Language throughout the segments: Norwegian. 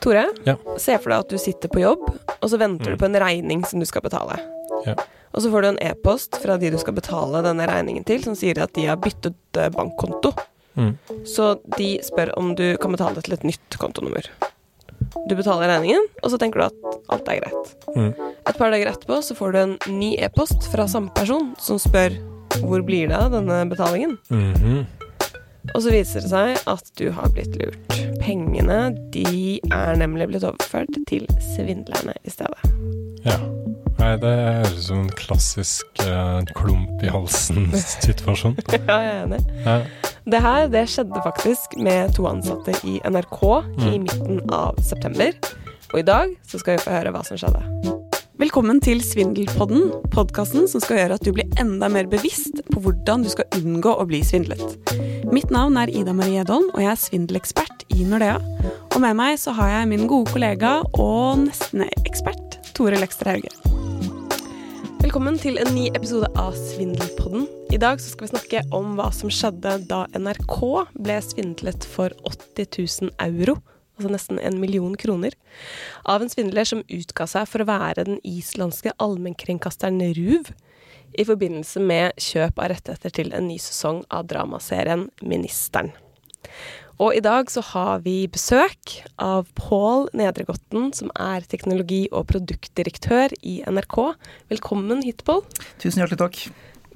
Tore, Ja. se for deg at du sitter på jobb, og så venter Mm. du på en regning som du skal betale. Ja. Og så får du en e-post fra de du skal betale denne regningen til, som sier at de har byttet eh, bankkonto. Mm. Så de spør om du kan betale det til et nytt kontonummer. Du betaler regningen, og så tenker du at alt er greit. Mm. Et par dager etterpå så får du en ny e-post fra samme person som spør hvor blir det av denne betalingen? -hmm. Og så viser det seg at du har blitt lurt. Pengene de er nemlig blitt overført til svindlerne i stedet. Ja. Nei, det høres ut som en klassisk eh, klump i halsen-situasjon. ja, jeg er enig. Ja. Det her det skjedde faktisk med to ansatte i NRK i Mm. midten av september. Og i dag så skal vi få høre hva som skjedde. Velkommen til Svindelpodden, podkasten som skal gjøre at du blir enda mer bevisst på hvordan du skal unngå å bli svindlet. Mitt navn er Ida Marie Edholm, og jeg er svindelekspert i Nordea. Og med meg så har jeg min gode kollega og nesten-ekspert Tore Lekster Hauge. Velkommen til en ny episode av Svindelpodden. I dag så skal vi snakke om hva som skjedde da NRK ble svindlet for 80 000 euro, altså nesten en million kroner, av en svindler som utga seg for å være den islandske allmennkringkasteren RUV i forbindelse med kjøp av rettigheter til en ny sesong av dramaserien Ministeren. Og i dag så har vi besøk av Pål Nedregotten, som er teknologi- og produktdirektør i NRK. Velkommen hit, Pål. Tusen hjertelig takk.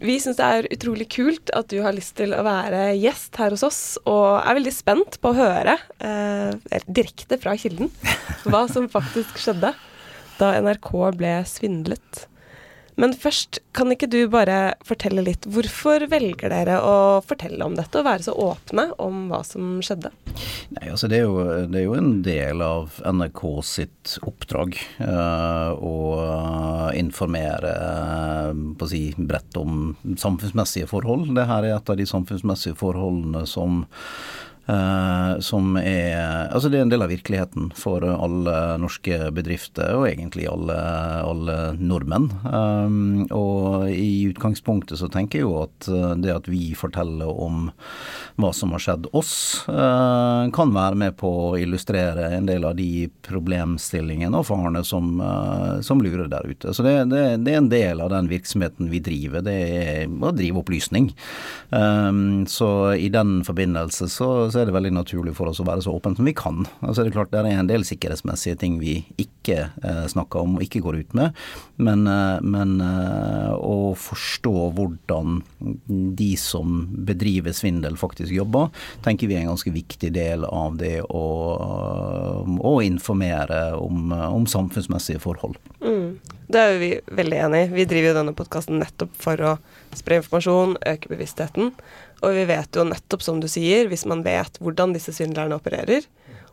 Vi syns det er utrolig kult at du har lyst til å være gjest her hos oss, og er veldig spent på å høre, eh, direkte fra kilden, hva som faktisk skjedde da NRK ble svindlet. Men først, kan ikke du bare fortelle litt, hvorfor velger dere å fortelle om dette og være så åpne om hva som skjedde? Nei, altså det, er jo, det er jo en del av NRK sitt oppdrag uh, å informere uh, på å si, bredt om samfunnsmessige forhold. Dette er et av de samfunnsmessige forholdene som som er Altså det er en del av virkeligheten for alle norske bedrifter, og egentlig alle, alle nordmenn. Um, og i utgangspunktet så tenker jeg jo at uh, det at vi forteller om hva som har skjedd oss, kan være med på å illustrere en del av de problemstillingene og farene som, som lurer der ute. Så det, det, det, er en del av den virksomheten vi driver, det er å drive opplysning. Så i den forbindelse så så er det veldig naturlig for oss å være så åpne som vi kan. Altså er Det klart det er en del sikkerhetsmessige ting vi ikke eh, snakker om og ikke går ut med, men, eh, men eh, å forstå hvordan de som bedriver svindel faktisk jobber, tenker vi er en ganske viktig del av det å, å informere om, om samfunnsmessige forhold. Mm. Det er jo vi veldig enig i. Vi driver jo denne podkasten nettopp for å spre informasjon, øke bevisstheten. Og vi vet jo nettopp, som du sier, hvis man vet hvordan disse svindlerne opererer,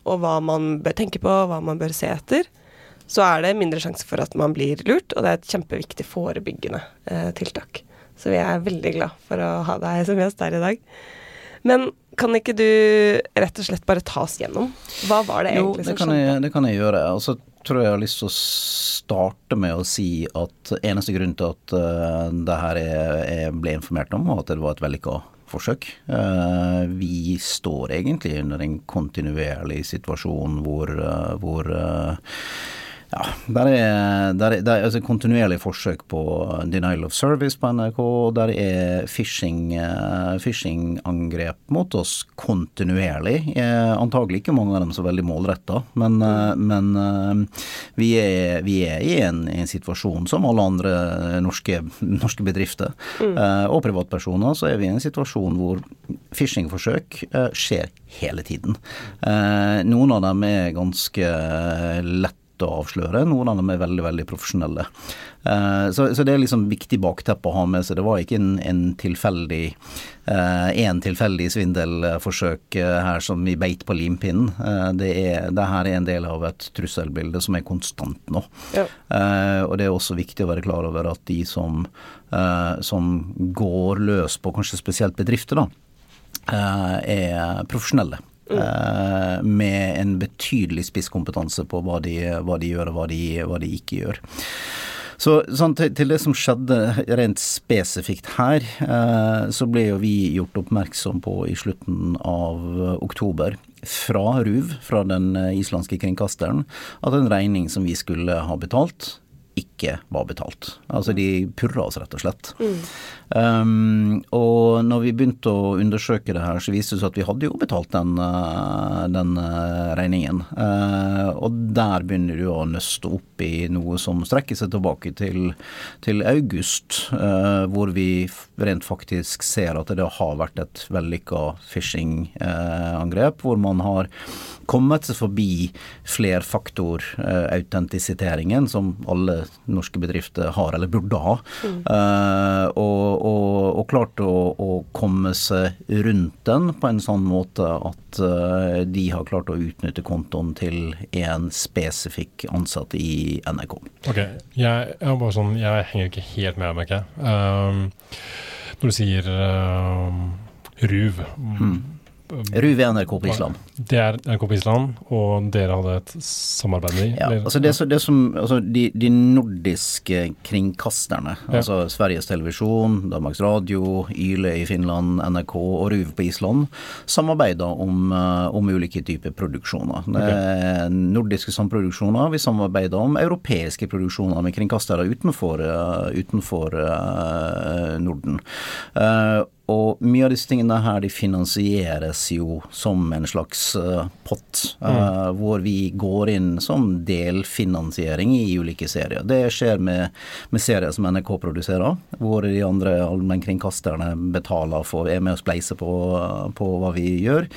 og hva man bør tenke på, hva man bør se etter, så er det mindre sjanse for at man blir lurt, og det er et kjempeviktig forebyggende eh, tiltak. Så vi er veldig glad for å ha deg som gjest her i dag. Men kan ikke du rett og slett bare ta oss gjennom? Hva var det egentlig jo, det som kan skjedde? Jo, det kan jeg gjøre. Og så tror jeg har lyst til å starte med å si at eneste grunn til at uh, det her er, er ble informert om, var at det var et vellykka forsøk. Uh, vi står egentlig under en kontinuerlig situasjon hvor, uh, hvor ja, der er, der er, der er altså kontinuerlig forsøk på denial of service på NRK. og Der er phishing-angrep phishing-angrep mot oss kontinuerlig. Eh, antagelig ikke mange av dem så veldig målretta, men, uh, men vi, er, vi, er, i en, en, situasjon som alle andre norske, norske bedrifter mm. og privatpersoner, så er vi i en situasjon hvor phishing-forsøk skjer hele tiden. noen av dem er ganske å avsløre. Noen av dem er veldig veldig profesjonelle. Så, så det er liksom viktig bakteppe å ha med seg. Det var ikke en, en tilfeldig en tilfeldig svindelforsøk her som vi beit på limpinnen. Det, er, det her er en del av et trusselbilde som er konstant nå. Ja. Og det er også viktig å være klar over at de som, som går løs på kanskje spesielt bedrifter, da, er profesjonelle. Mm. med en betydelig spisskompetanse på hva de, hva de gjør og hva de, hva de, ikke gjør. Så sånn, til, til, det som skjedde rent spesifikt her, eh, så ble jo vi gjort oppmerksom på i slutten av oktober fra RUV, fra den islandske kringkasteren, at en regning som vi skulle ha betalt, ikke var betalt. Altså de purra oss rett og slett. Mm. Um, og når vi begynte å undersøke det her, så viste det seg at vi hadde jo betalt den, uh, den uh, regningen. Uh, og der begynner du å nøste opp i noe som strekker seg tilbake til, til august, hvor vi rent faktisk ser at det har vært et vellykka phishing-angrep, hvor man har kommet seg forbi flerfaktorautentisiteringen, som alle norske bedrifter har, eller burde ha. Mm. Uh, og, og, og, klart å, å, komme seg rundt den på en sånn måte at uh, de har klart å utnytte kontoen til en spesifikk ansatt i NRK. Ok, jeg, jeg, bare sånn, jeg henger ikke helt med, merker jeg. Um, når du sier um, RUV mm. RUV er NRK på Island. Det er NRK på Island, og dere hadde et samarbeid med ja, altså det, det som, altså de, de, nordiske kringkasterne, ja. altså Sveriges Televisjon, Danmarks Radio, Yle i Finland, NRK og RUV på Island, samarbeider om, eh, om ulike typer produksjoner. Er okay. nordiske samproduksjoner. Vi samarbeider om europeiske produksjoner med kringkastere utenfor, eh, utenfor Norden. Og mye av disse tingene her de finansieres jo som en slags uh, pott, uh, mm. hvor vi går inn som delfinansiering i ulike serier. Det skjer med, med serier som NRK produserer, hvor de andre allmennkringkasterne betaler for, er med å spleise på, på, hva vi gjør.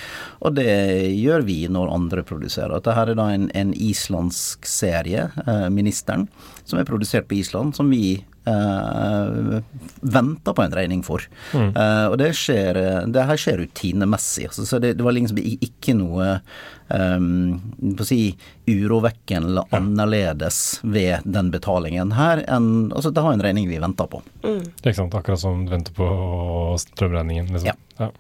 Og det gjør vi når andre produserer. Dette her er da en, en islandsk serie, uh, 'Ministeren', som er produsert på Island, som vi uh, venter på en regning for. Mm. Uh, og det skjer Det her skjer rutinemessig. Altså, så det, det, var liksom ikke noe um, på å si urovekkende eller annerledes ved den betalingen her enn Altså, det har en regning vi venter på. Mm. Det er ikke sant. Akkurat som du venter på strømregningen, liksom. Ja. ja.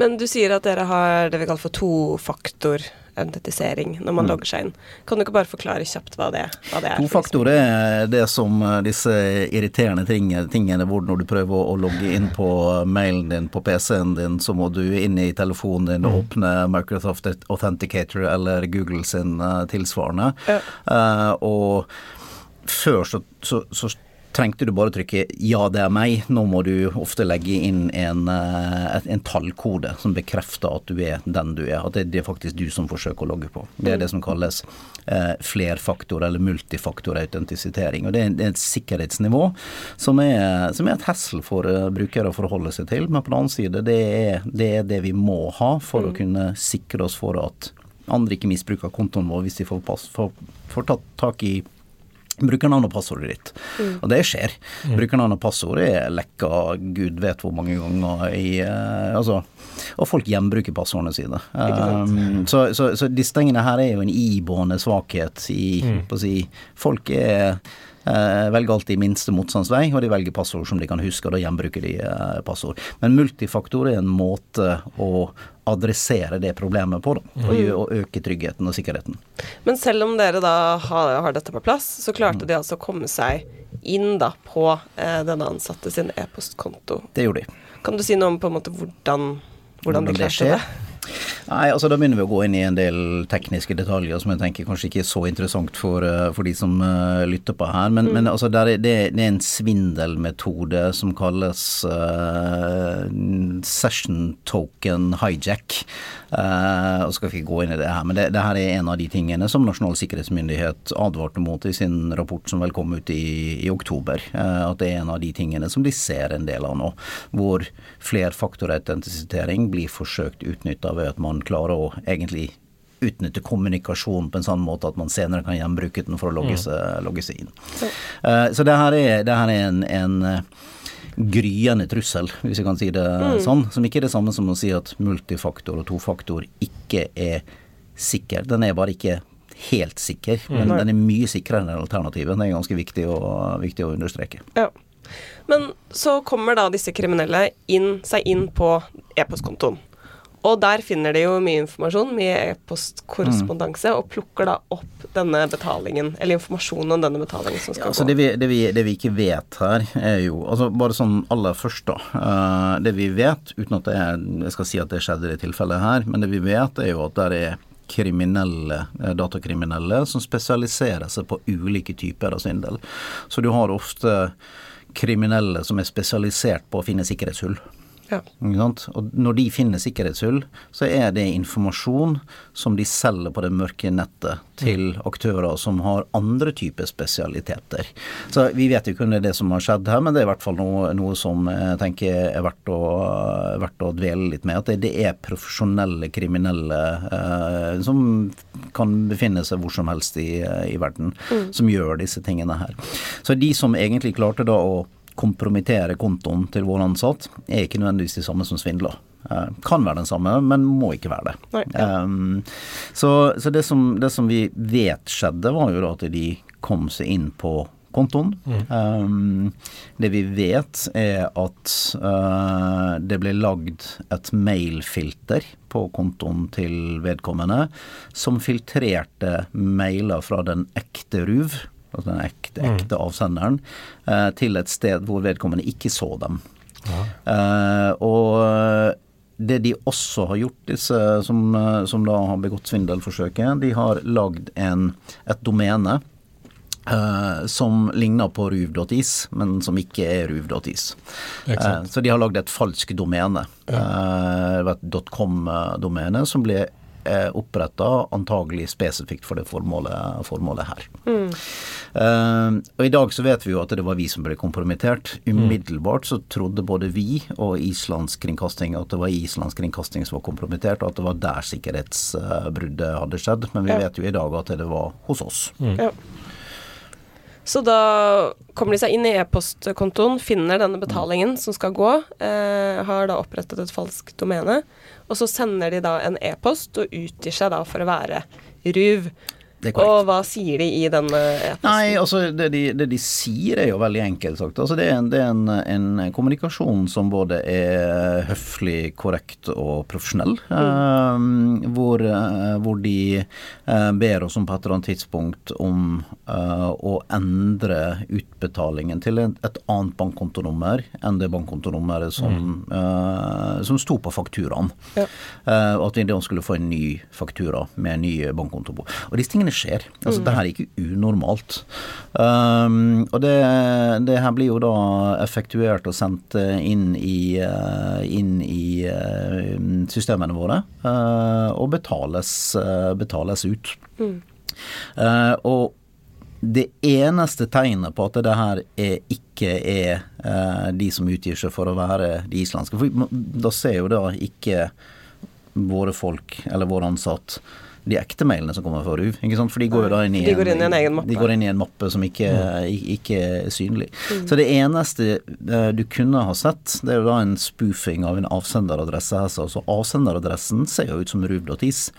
Men du sier at dere har det vi kaller for tofaktor autentisering når man mm. logger seg inn. Kan du ikke bare forklare kjapt hva det, hva det er? Tofaktor er det som eh, disse irriterende tingene, tingene hvor når du prøver å logge inn på mailen din på PC-en din, så må du inn i telefonen din og mm. åpne Microsoft Authenticator eller Google sin uh, tilsvarende. Ja. Uh, og før så, så, så trengte du bare trykke 'ja, det er meg'. Nå må du ofte legge inn en, eh, en tallkode som bekrefter at du er den du er. At det er faktisk du som forsøker å logge på. Det er det som kalles eh, flerfaktor- eller multifaktorautentisitering. Og det er, det er, et sikkerhetsnivå som er, som er et hessel for uh, brukere å forholde seg til. Men på den annen side, det er, det er det vi må ha for mm. å kunne sikre oss for at andre ikke misbruker kontoen vår hvis de får, pass, får, får tatt tak i brukernavn og passordet ditt. Mm. Og det skjer. Mm. Brukernavn og passord er lekka gud vet hvor mange ganger i uh, Altså Og folk gjenbruker passordene sine. Um, så, så, så disse tingene her er jo en iboende svakhet i mm. på å si Folk er velger alltid minste motstandsvei, og de velger passord som de kan huske, og da gjenbruker de uh, passord. Men multifaktor er en måte å adressere det problemet på, da, og, mm. og, øke tryggheten og sikkerheten. Men selv om dere da har, har dette på plass, så klarte mm. de altså å komme seg inn da på eh, denne ansatte sin e-postkonto. Det gjorde de. Kan du si noe om på en måte hvordan, hvordan, hvordan de klarte det? det? Nei, altså Da begynner vi å gå inn i en del tekniske detaljer som jeg tenker kanskje ikke er så interessant for, eh, for de som uh, lytter på her. Men, mm. men altså, det, er, det, er en svindelmetode som kalles uh, session token hijack. Uh, og skal ikke gå inn i det her, men det, det, her er en av de tingene som Nasjonal sikkerhetsmyndighet advarte mot i sin rapport som vel kom ut i, i oktober. at det er en av de tingene som de ser en del av nå, hvor flerfaktorautentisitering blir forsøkt utnytta ved at man klarer å egentlig utnytte kommunikasjon på en sånn måte at man senere kan gjenbruke den for å logge mm. seg, mm. logge seg inn. Så, uh, så det her er, det her er en, en uh, gryende trussel, hvis jeg kan si det mm. sånn. Som ikke er det samme som å si at multifaktor og tofaktor ikke er sikker. Den er bare ikke helt sikker, mm. men den er mye sikrere enn alternativet. Det er ganske viktig å, viktig å understreke. Ja. Men så kommer da disse kriminelle inn, seg inn på e-postkontoen. Og der finner de jo mye informasjon, mye e-postkorrespondanse, Mm. og plukker da opp denne betalingen, eller informasjonen om denne betalingen som Ja, skal altså gå. det, vi, det, vi, det vi ikke vet her, er jo altså Bare sånn aller først, da. Uh, det vi vet, uten at jeg, jeg skal si at det skjedde i det tilfellet her, men det vi vet, er jo at det er kriminelle, eh, datakriminelle som spesialiserer seg på ulike typer av svindel. Så du har ofte kriminelle som er spesialisert på å finne sikkerhetshull. Ja. Og når de finner sikkerhetshull, så er det informasjon som de selger på det mørke nettet til aktører som har andre typer spesialiteter. Så vi vet jo ikke om det er det som har skjedd her, men det er i hvert fall noe, noe som jeg tenker er verdt å, verdt å dvele litt med. At det, det er profesjonelle kriminelle eh, som kan befinne seg hvor som helst i, i verden, som gjør disse tingene her. Så de som egentlig klarte da å kompromittere kontoen til vår ansatt, er ikke nødvendigvis de samme som svindler. Eh, kan være den samme, men må ikke være det. Nei, ja. Um, så så det, som, det som vi vet skjedde, var jo at de kom seg inn på kontoen. Um, det vi vet er at uh, det ble lagd et mailfilter på kontoen til vedkommende som filtrerte mailer fra den ekte RUV, altså den ekte, ekte avsenderen, eh, til et sted hvor vedkommende ikke så dem. Eh, og det de også har gjort, disse som, eh, som da har begått svindelforsøket, de har lagd en, et domene Uh, som ligner på ruv.is, men som ikke er ruv.is. Eh, så de har lagd et falskt domene. Ja. Uh, et .com-domene som ble eh, oppretta antagelig spesifikt for det formålet, formålet her. Eh, og i dag så vet vi jo at det var vi som ble kompromittert. Umiddelbart så trodde både vi og islandsk kringkasting at det var islandsk kringkasting som var kompromittert, og at det var der sikkerhetsbruddet hadde skjedd. Men vi Ja. vet jo i dag at det var hos oss. Ja. Så da kommer de seg inn i e-postkontoen, finner denne betalingen som skal gå, eh, har da opprettet et falskt domene, og så sender de da en e-post og utgir seg da for å være Ruv. Og hva sier de i denne e-posten? Nei, altså det de, det de sier er jo veldig enkelt sagt. Altså det er, en, det er en, en kommunikasjon som både er høflig, korrekt og profesjonell. eh, hvor, eh, hvor de eh, ber oss om på et eller annet tidspunkt om eh, å endre utbetalingen til et, et annet bankkontonummer enn det bankkontonummeret som, eh, som sto på fakturaen. Ja. Eh, at vi da skulle få en ny faktura med en ny bankkonto på. Og disse tingene skjer. Altså Det her er ikke unormalt. Um, og det, det her blir jo da effektuert og sendt eh, inn i, eh, inn i eh, systemene våre, uh, og betales, betales ut. Eh, og det eneste tegnet på at det her er, ikke er eh, de som utgir seg for å være de islandske For da ser jo da ikke våre folk, eller våre ansatt, de ekte mailene som kommer fra RUV. Ikke sant? For de går jo da inn i, en, inn i en egen mappe. De går inn i en mappe som ikke, ikke er synlig. Så det eneste eh, du kunne ha sett, det er jo da en spoofing av en avsenderadresse. her, Altså avsenderadressen ser jo ut som ruv.is.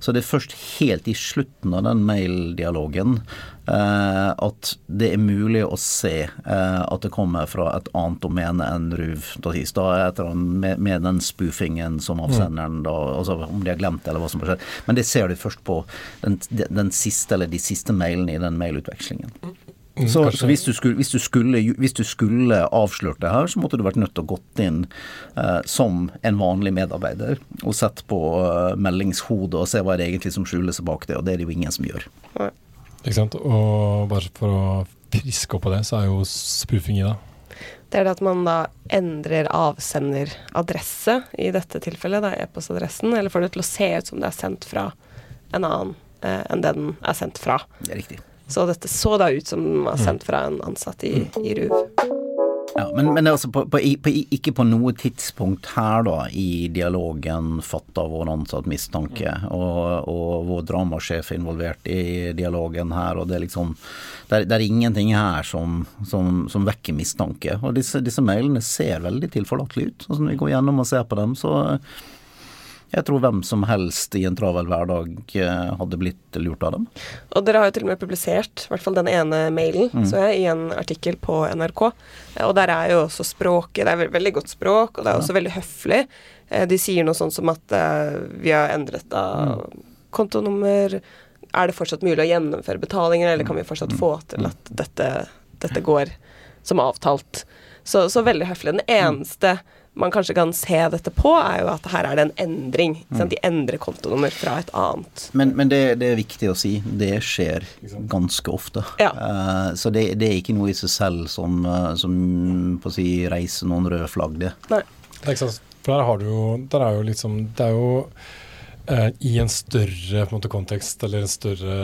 Så det er først helt i slutten av den maildialogen at det er mulig å se eh, at det kommer fra et annet domene enn Ruv. Da med, med den spoofingen som avsenderen da Altså om de har glemt det eller hva som har skjedd. Men det ser du først på den, den siste eller de siste mailene i den mailutvekslingen. Så, så hvis, du skulle, hvis, du skulle, hvis du skulle avslørt det her, så måtte du vært nødt til å gått inn eh, som en vanlig medarbeider og sett på eh, meldingshodet og se hva det egentlig som skjuler seg bak det, og det er det jo ingen som gjør. Nei. Og bare for å friske opp på det, så er jo spoofing i det. Det er det at man da endrer avsenderadresse, i dette tilfellet, da e-postadressen, eller får det til å se ut som det er sendt fra en annen eh, enn det den er sendt fra. Det er riktig. Så dette så da ut som den var sendt fra en ansatt i, i RUV. Ja, men, men altså på, på, på, ikke på noe tidspunkt her da i dialogen fatta vår ansatt mistanke, og, og vår dramasjef er involvert i dialogen her, og det er liksom Det er, det er ingenting her som, som, som vekker mistanke. Og disse, disse mailene ser veldig tilforlatelige ut. Altså når vi går gjennom og ser på dem, så Jeg tror hvem som helst i en travel hverdag eh, hadde blitt lurt av dem. Og dere har jo til og med publisert i hvert fall den ene mailen Mm. så jeg, i en artikkel på NRK. Eh, Og der er jo også språket Det er veldig godt språk, og det er også veldig høflig. Eh, De sier noe sånn som at vi har endret da Mm. kontonummer. Er det fortsatt mulig å gjennomføre betalinger, eller kan vi fortsatt Mm. få til at dette, dette går som avtalt? Så, så veldig høflig. Den eneste man kanskje kan se dette på, er jo at her er det en endring. ikke sant? De endrer kontonummer fra et annet. Men, men det, det er viktig å si, det skjer ganske ofte. Ja. Uh, så det, det er ikke noe i seg selv som, eh, som på å si, reiser noen røde flagg, det. Nei. Det er ikke sant? For der har du jo Der er jo liksom Det er jo eh, i en større på en måte, kontekst eller en større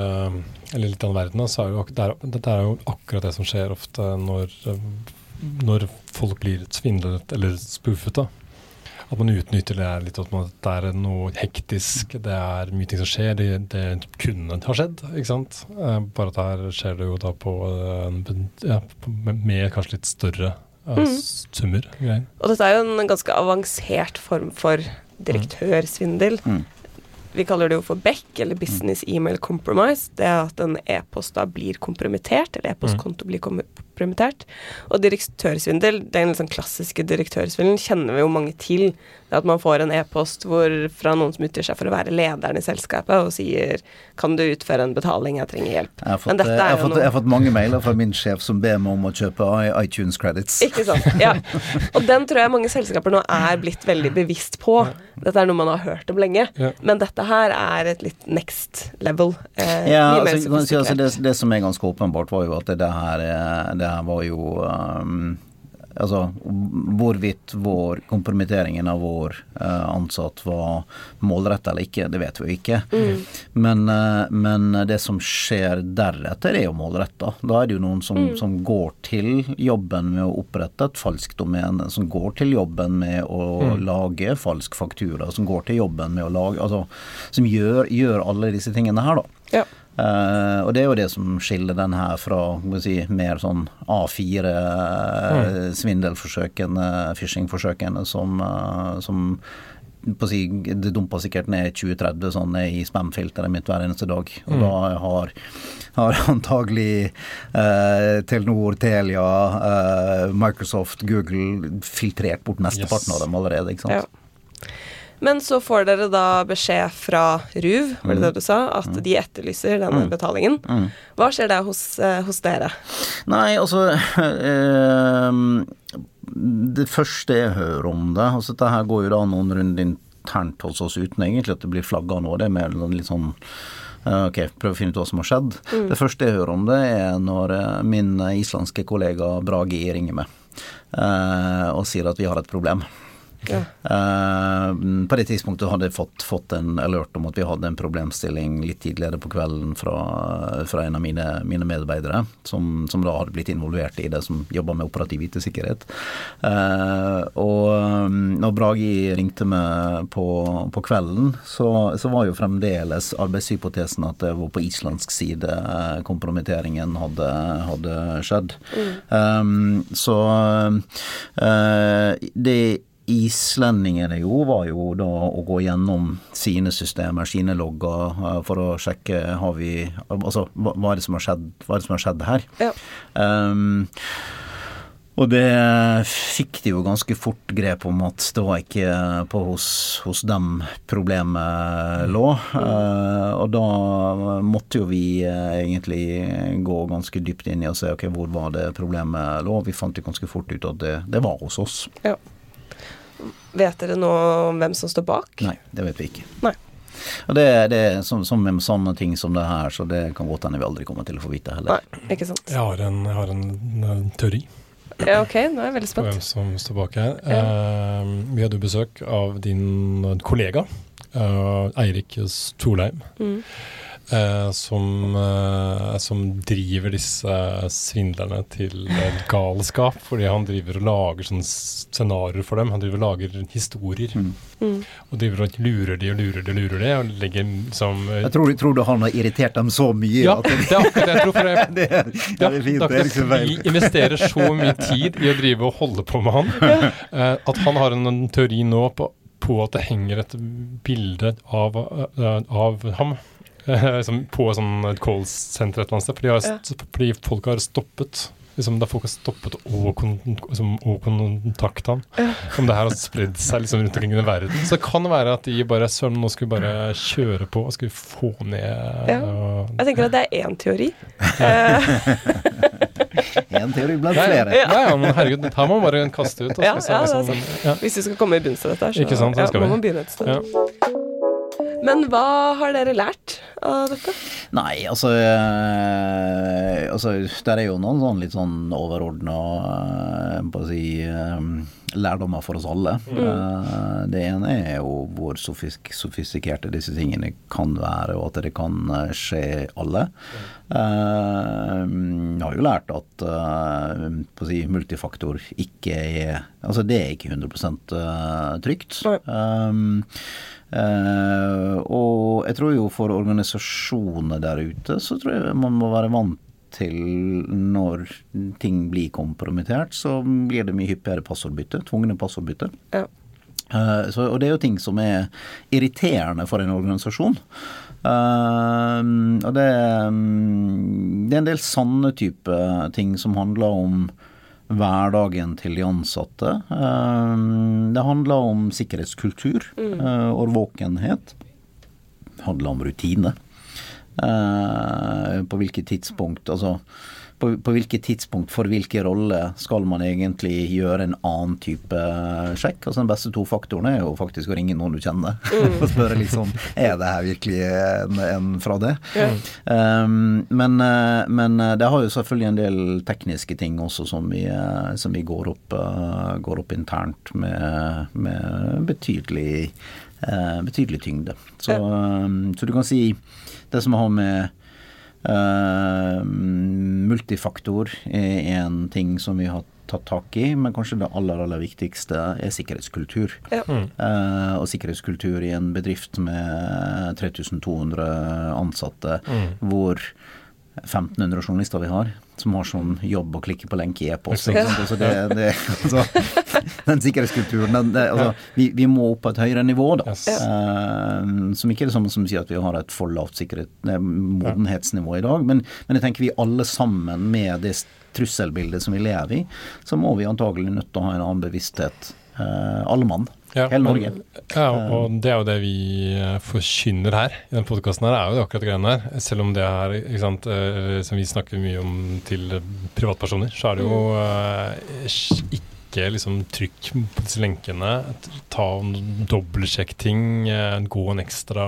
Eller litt annen verden, så er det, jo, det, er, det er jo akkurat det som skjer ofte når, eh, når folk blir svindlet eller spoofet. da. At man utnytter det litt, at man, det er noe hektisk, det er mye ting som skjer. Det, det kunne ha skjedd, ikke sant. Eh, bare at her skjer det jo da på eh, ja, med, med kanskje litt større uh, summer. Greier. Og dette er jo en ganske avansert form for direktørsvindel. Mm. Vi kaller det jo for BEC, eller Business Email Compromise. Det er at en e-post da blir kompromittert, eller e-postkonto blir kompromittert. Og direktørsvindel, den liksom klassiske direktørsvindelen, kjenner vi jo mange til. Det at man får en e-post fra noen som utgir seg for å være lederen i selskapet, og sier 'Kan du utføre en betaling, jeg trenger hjelp'. Jeg har, fått, Men dette jeg, har jo fått, noe- jeg har fått mange mailer fra min sjef som ber meg om å kjøpe iTunes credits. Ikke sant. Ja. Og den tror jeg mange selskaper nå er blitt veldig bevisst på. Dette er noe man har hørt om lenge. Men dette her er et litt next level. Eh, Ja, altså, altså, det, det som er ganske åpenbart, var jo at det her, eh, det her var jo um, Altså hvorvidt vår kompromitteringen av vår eh, ansatt var målretta eller ikke, det vet vi jo ikke. Mm. Men, eh, men det som skjer deretter, er jo målretta. Da er det jo noen som, Mm. som går til jobben med å opprette et falskt domene, som går til jobben med å lage falsk faktura, som går til jobben med å lage Altså som gjør, gjør alle disse tingene her, da. Ja. Eh, og det er jo det som skiller den her fra si, mer sånn A4-svindelforsøkene, phishing-forsøkene, som, uh, som på si, det dumper sikkert ned 20-30 sånne i spam-filteret mitt hver eneste dag. Og da har, har antagelig eh, Telenor, Telia, eh, Microsoft, Google filtrert bort mesteparten Yes. av dem allerede. ikke sant? Ja. Men så får dere da beskjed fra RUV, var det det du sa, at de etterlyser denne betalingen. Mm. Hva skjer da hos, eh, hos dere? Nei, altså eh, Det første jeg hører om det altså Dette her går jo da noen runder internt hos oss uten egentlig at det blir flagga nå. Det er mer litt sånn eh, Ok, prøv å finne ut hva som har skjedd. Det første jeg hører om det, er når eh, min islandske kollega Bragi ringer meg eh, og sier at vi har et problem. Ja. Eh, på det tidspunktet hadde jeg fått, fått en alert om at vi hadde en problemstilling litt tidligere på kvelden fra, fra en av mine, mine medarbeidere, som, som da hadde blitt involvert i det, som jobba med operativ IT-sikkerhet. Eh, og um, når Bragi ringte meg på, på kvelden, så, så var jo fremdeles arbeidshypotesen at det var på islandsk side eh, kompromitteringen hadde, hadde skjedd. Um, så uh, det islendingene gjorde, var jo da å gå gjennom sine systemer, sine logger, eh, for å sjekke har vi Altså, hva, hva er det som har skjedd, hva er det som har skjedd her? Ja. Um, og det fikk de jo ganske fort grep om at det var ikke på hos, hos dem problemet lå. Eh, og da måtte jo vi eh, egentlig gå ganske dypt inn i og se ok, hvor var det problemet lå. Vi fant jo ganske fort ut at det, det var hos oss. Ja. Vet dere nå om hvem som står bak? Nei, det vet vi ikke. Nei. Og det, det er som, som med sånne ting som det her, så det kan godt hende vi aldri kommer til å få vite heller. Nei, ikke sant. Jeg har en, jeg har en, en teori Ja, ok, nå er jeg veldig på hvem som står bak her. Ja. Eh, vi hadde besøk av din kollega, eh, Eirik Storleim, Mm. Eh, som, eh, som driver disse svindlerne til galskap. Fordi han driver og lager sånne scenarioer for dem. Han driver og lager historier. Mm. Mm. Og driver og lurer de og lurer de og lurer de, og legger liksom eh, Jeg tror, tror du han har irritert dem så mye Ja, at det er akkurat det jeg tror. For jeg, det, er, ja, det er fint. det Det er liksom vi investerer så mye tid i å drive og holde på med han, eh, at han har en, en teori nå på på at det henger et bilde av, av ham på sånn et callsenter et eller annet sted. Fordi, har, fordi folk har stoppet liksom, Da folk har stoppet å, kon, liksom, han. Ja. Om det her har spredd seg liksom, rundt omkring i verden. Så det kan være at de bare Søren, nå skal vi bare kjøre på og skal vi få ned ja. og, Jeg tenker at det er én teori. Én teori blant flere. Ja. ja, men herregud, her må man bare kaste ut. Ja, ja, liksom, Hvis vi skal komme i bunns av dette, så, sant, så må man begynne et sted. Men hva har dere lært av dette? Nei, altså, eh, altså Der er jo noen sånn litt sånn overordna eh, si, eh, lærdommer for oss alle. Mm. Eh, det ene er jo hvor sofistik sofistikerte disse tingene kan være, og at det kan eh, skje alle. Jeg har jo lært at uh, si, multifaktor ikke er Altså det er ikke 100 trygt. Um, Uh, og jeg tror jo for organisasjoner der ute, så tror jeg man må være vant til når ting blir kompromittert, så blir det mye hyppigere passordbytte. Tvungne passordbytte. Ja. Uh, så, og det er jo ting som er irriterende for en organisasjon. Uh, og det, um, det, er en del sanne type ting som handler om hverdagen til de ansatte. Eh, det handler om sikkerhetskultur, mm. Eh, årvåkenhet. Det handler om rutine. Eh, på hvilket tidspunkt Altså på, på hvilket tidspunkt for hvilke rolle skal man egentlig gjøre en annen type sjekk? Altså Den beste to faktorene er jo faktisk å ringe noen du kjenner mm. og spørre sånn Er det her virkelig en, en fra det? Mm. Um, men, eh, men, eh, det har jo selvfølgelig en del tekniske ting også som vi, eh, som vi går, opp, går, opp, internt med, med betydelig, betydelig tyngde. Så, så du kan si det som har med Uh, multifaktor er en ting som vi har tatt tak i, men kanskje det aller aller viktigste er sikkerhetskultur. Ja. Mm. Uh, og sikkerhetskultur i en bedrift med 3200 ansatte, mm. hvor 1500 journalister vi har, som har sånn jobb å klikke på lenke i e-post. Altså altså, den sikkerhetskulturen den, det, altså, vi, vi, må opp på et høyere nivå, da. Yes. Uh, som ikke er det samme som å si at vi har et for lavt modenhetsnivå i dag. Men, men, jeg tenker vi alle sammen med det trusselbildet som vi lever i, så må vi antagelig nødt til å ha en annen bevissthet. Uh, alle mann. Ja, Hele Norge. ja, og det er jo det vi eh, forkynner her i den podkasten her, er jo det akkurat greiene her. Selv om det er, ikke sant, eh, som vi snakker mye om til privatpersoner, så er det jo uh, ikke liksom trykk på disse lenkene. Ta og dobbeltsjekk ting, gå en ekstra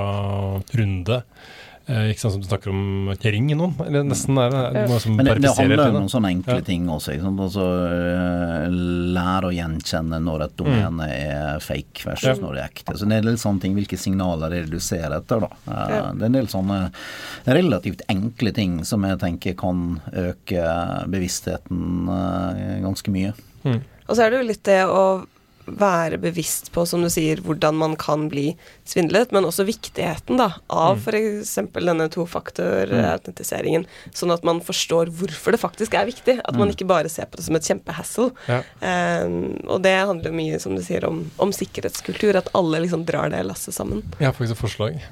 runde. Eh, ikke sant som du snakker om ring i noen, eller nesten er det noe som Men det, det handler om noen sånne enkle ja. ting også. Ikke sant? Altså, eh, lære å gjenkjenne når et domene mm. er fake versus ja. når det er ekte. Så det er litt sånne ting, Hvilke signaler er det du ser etter, da. Eh, ja. Det er en del sånne relativt enkle ting som jeg tenker kan øke bevisstheten ganske mye. Mm. Og så er det jo litt det å være bevisst på, som du sier, hvordan man kan bli svindlet, men også viktigheten da, av mm. f.eks. denne tofaktor-autentiseringen, mm. sånn at man forstår hvorfor det faktisk er viktig. At man mm. ikke bare ser på det som et kjempehassle. Ja. Um, og det handler mye, som du sier, om, om sikkerhetskultur, at alle liksom drar det lasset sammen. Jeg har faktisk et forslag.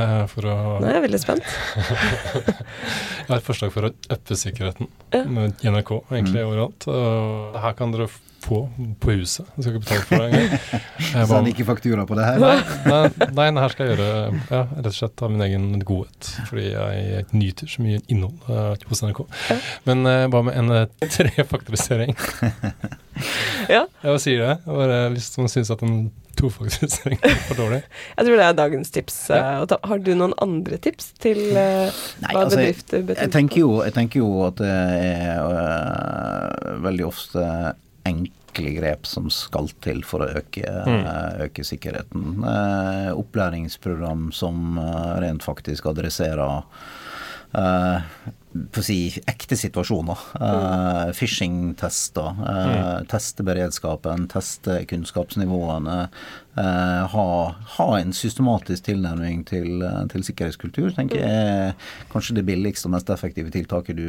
Uh, for å Nå er jeg veldig spent. jeg har et forslag for å uppe sikkerheten ja. med NRK, egentlig mm. overalt. Og her kan dere på på huset. Jeg skal ikke betale for det engang. han ikke faktura på det her? Nei, nei, nei, her skal jeg gjøre ja, rett og slett av min egen godhet. Fordi jeg nyter så mye innhold uh, hos NRK. Men uh, hva med en uh, trefaktorisering? ja. Jeg sier det. Bare liksom man syns at en tofaktorisering er for dårlig. Jeg tror det er dagens tips. Ja. Har du noen andre tips til uh, Nei, hva altså, bedrifter betyr? Jeg tenker, jo, jeg tenker jo at det er veldig ofte enkle grep som skal til for å øke, mm. øke sikkerheten. Eh, opplæringsprogram som eh, rent faktisk adresserer Uh, for å si, ekte situasjoner. Uh, Phishing-tester. Uh, mm. Teste beredskapen, teste kunnskapsnivåene. Uh, ha, ha, en systematisk tilnærming til, til sikkerhetskultur tenker jeg er kanskje det billigste og mest effektive tiltaket du,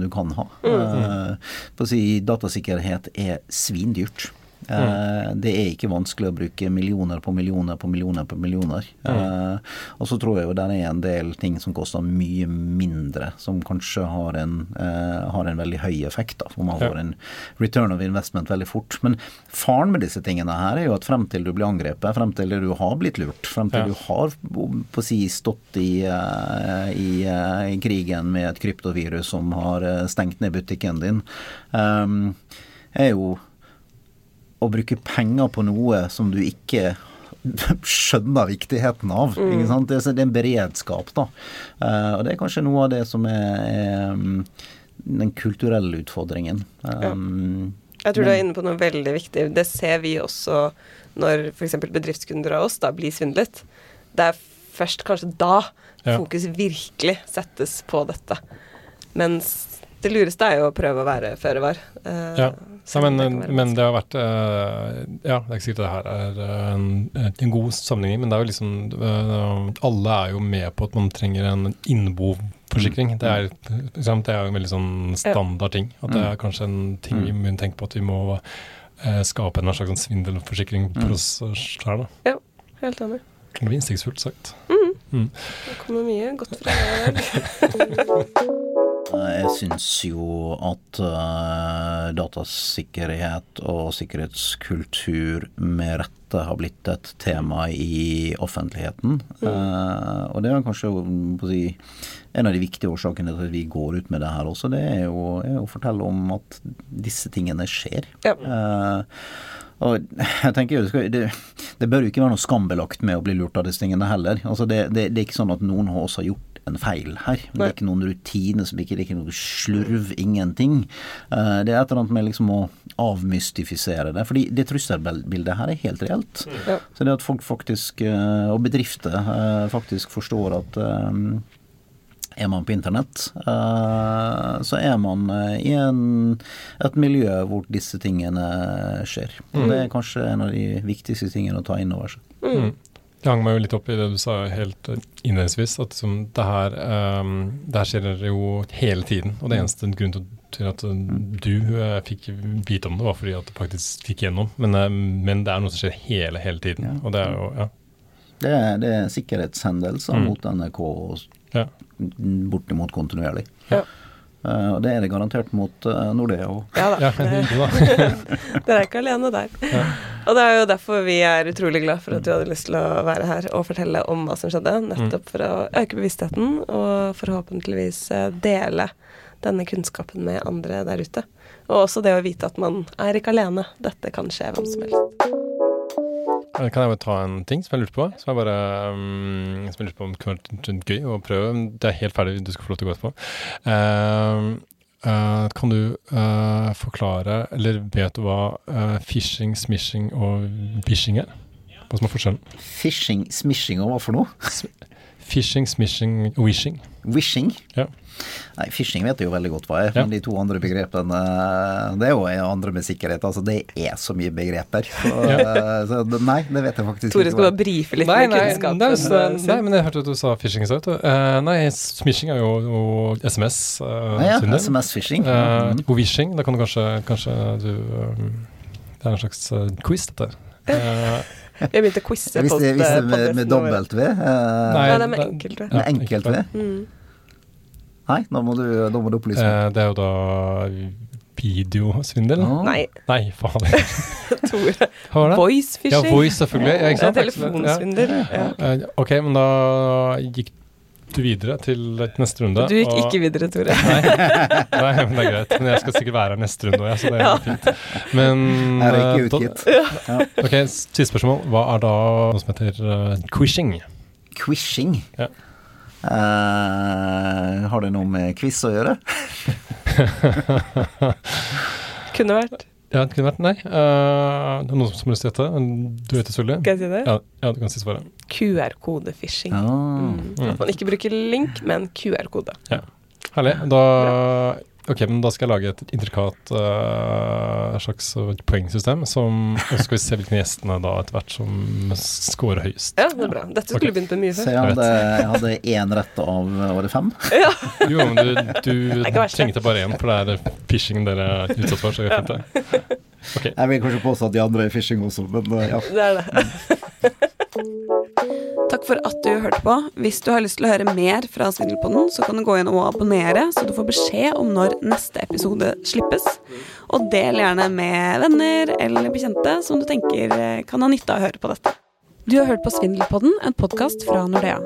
du kan ha. Mm. For å si, datasikkerhet er svindyrt. Eh, Det er ikke vanskelig å bruke millioner på millioner på millioner på millioner. Mm. og så tror jeg jo det er en del ting som koster mye mindre, som kanskje har en, eh, har en veldig høy effekt. da, Hvor man får en return of investment veldig fort. Men faren med disse tingene her er jo at frem til du blir angrepet, frem til du har blitt lurt, frem til Ja. du har på å si stått i, eh, i, eh, i krigen med et kryptovirus som har eh, stengt ned butikken din, eh, er jo å bruke penger på noe som du ikke skjønner viktigheten av. Ikke sant? Det, er- en beredskap, da. Eh, og det er kanskje noe av det som er, er mm, den kulturelle utfordringen. Um, Jeg tror du er inne på noe veldig viktig. Det ser vi også når f.eks. bedriftskunder av oss da blir svindlet. Det er først kanskje da Ja. fokus virkelig settes på dette. Mens det lureste er jo å prøve å være føre var. Uh, Ja. Ja, men, det men det har vært uh, Ja, det er ikke sikkert det her er eh, en, en god sammenligning, men det er jo liksom uh, Alle er jo med på at man trenger en innboforsikring. Det er, liksom, det er jo en veldig sånn standard ting. At det er kanskje en ting vi må tenke på at vi må skape en slags svindelforsikring for oss sjøl. Helt enig. Det blir innsiktsfullt sagt. Det kommer mye godt fra deg i dag. Jeg syns jo at eh, datasikkerhet og sikkerhetskultur med rette har blitt et tema i offentligheten. Eh, og det er kanskje si, en av de viktige årsakene til at vi går ut med det her også. Det er jo, er å fortelle om at disse tingene skjer. Ja. Eh, og jeg tenker jo, det, det bør jo ikke være noe skambelagt med å bli lurt av disse tingene heller. Altså det, det, det er ikke sånn at noen av oss har gjort en feil her. Det er ikke noen rutine, som ikke, det er ikke noe slurv, ingenting. Eh, det er et eller annet med liksom å avmystifisere det. Fordi det trusselbildet her er helt reelt. Ja. Så det at folk faktisk, eh, og bedrifter, eh, faktisk forstår at er man på internett, så er man i en, et miljø hvor disse tingene skjer. Og det er kanskje en av de viktigste tingene å ta inn over seg. Mm. Jeg hang meg jo litt opp i det du sa helt eh, innledningsvis, at som det, her, um, det her skjer jo hele tiden. Og det eneste grunnen til, at eh, du uh, fikk vite om det, var fordi at du faktisk fikk gjennom. Men, uh, men det er noe som skjer hele, hele tiden. Ja. Og det er jo Ja. Det er, det er sikkerhetshendelser Mm. mot NRK ja. bortimot kontinuerlig. Ja. Uh, det er det garantert mot uh, Nordea òg. Ja da. ja Det- Dere er ikke alene der. Og det er jo derfor vi er utrolig glad for at du hadde lyst til å være her og fortelle om hva som skjedde. Nettopp for å øke bevisstheten og forhåpentligvis eh, dele denne kunnskapen med andre der ute. Og også det å vite at man er ikke alene. Dette kan skje hvem som helst. Kan jeg bare ta en ting som jeg lurte på? Som jeg bare um, Som jeg lurte på om det kunne vært gøy å prøve. Det er helt ferdig, du skal få lov til å gå etterpå. Ehm, eh, kan du uh, forklare, eller vet du hva uh, phishing, smishing og bishing er? Hva som er forskjellen? Fishing, smishing og hva for noe? Phishing, smishing wishing. Wishing? Ja. Nei, Fishing vet jeg jo veldig godt hva er, Ja. men de to andre begrepene eh, Det er jo andre med sikkerhet. Altså, det er så mye begreper. Så, eh, så nei, det vet jeg faktisk Tore ikke. skal hva bare brife litt Nei, med nei, kunnskapen. nei, så, eh, nei, men jeg hørte at du sa phishing i stad. vet. Eh, nei, smishing er jo, jo SMS. Uh, ja, ja, SMS-phishing. Uh, mm. og wishing, da kan du kanskje, kanskje du um, Det er en slags uh, quiz, dette. Uh, Jeg begynte å quize på det, hvis det med, med dobbelt V? Uh, Nei, det er med enkelt V. ja, Med enkelt V? Mm. Nei, nå må du, nå må du opplyse. Eh, det er jo da videosvindel. Ah. Nei, Nei, faen. Tore. Voice? Voice Ja, phishing. voice, selvfølgelig. Ja, ikke sant? Telefonsvindel. Ja. Ja. Eh, ok, men da gikk videre til neste runde. Du gikk og- ikke videre, Tore. Nei, nei, men det er greit. Men jeg skal sikkert være her neste runde òg, så det er Ja. fint. Men er det ikke da- utgitt. Ok, siste spørsmål. Hva er da noe som heter uh, quishing? Quishing. Ja. Uh, har det noe med quiz å gjøre? Kunne vært. Ja, det kunne vært nei. Uh, det er noen som har lyst til å gjette? Du vet det selvfølgelig? Skal jeg si det? Ja, ja, du kan si svaret. QR-kode-phishing. Ah. Mm. At man ikke bruker link, men QR-kode. Herlig. Da, ok, men da skal jeg lage et intrikat uh, slags poengsystem, som, og så skal vi se hvilke gjestene da etter hvert som scorer høyest. Ja, det er bra. Dette skulle okay. begynt med mye Så før. jeg hadde, jeg hadde én rett av året fem? fem? Jo, men du, du ikke trengte bare én, for det er phishing dere er utsatt for. så jeg er fint det. Ok. Jeg vil kanskje påstå at de andre er fishing også, men eh, ja. Det er det. Takk for at du hørte på. Hvis du har lyst til å høre mer fra Svindelpodden, så kan du gå inn og abonnere, så du får beskjed om når neste episode slippes. Og del gjerne med venner eller bekjente som du tenker eh, kan ha nytte av å høre på dette. Du har hørt på Svindelpodden, en podkast fra Nordea.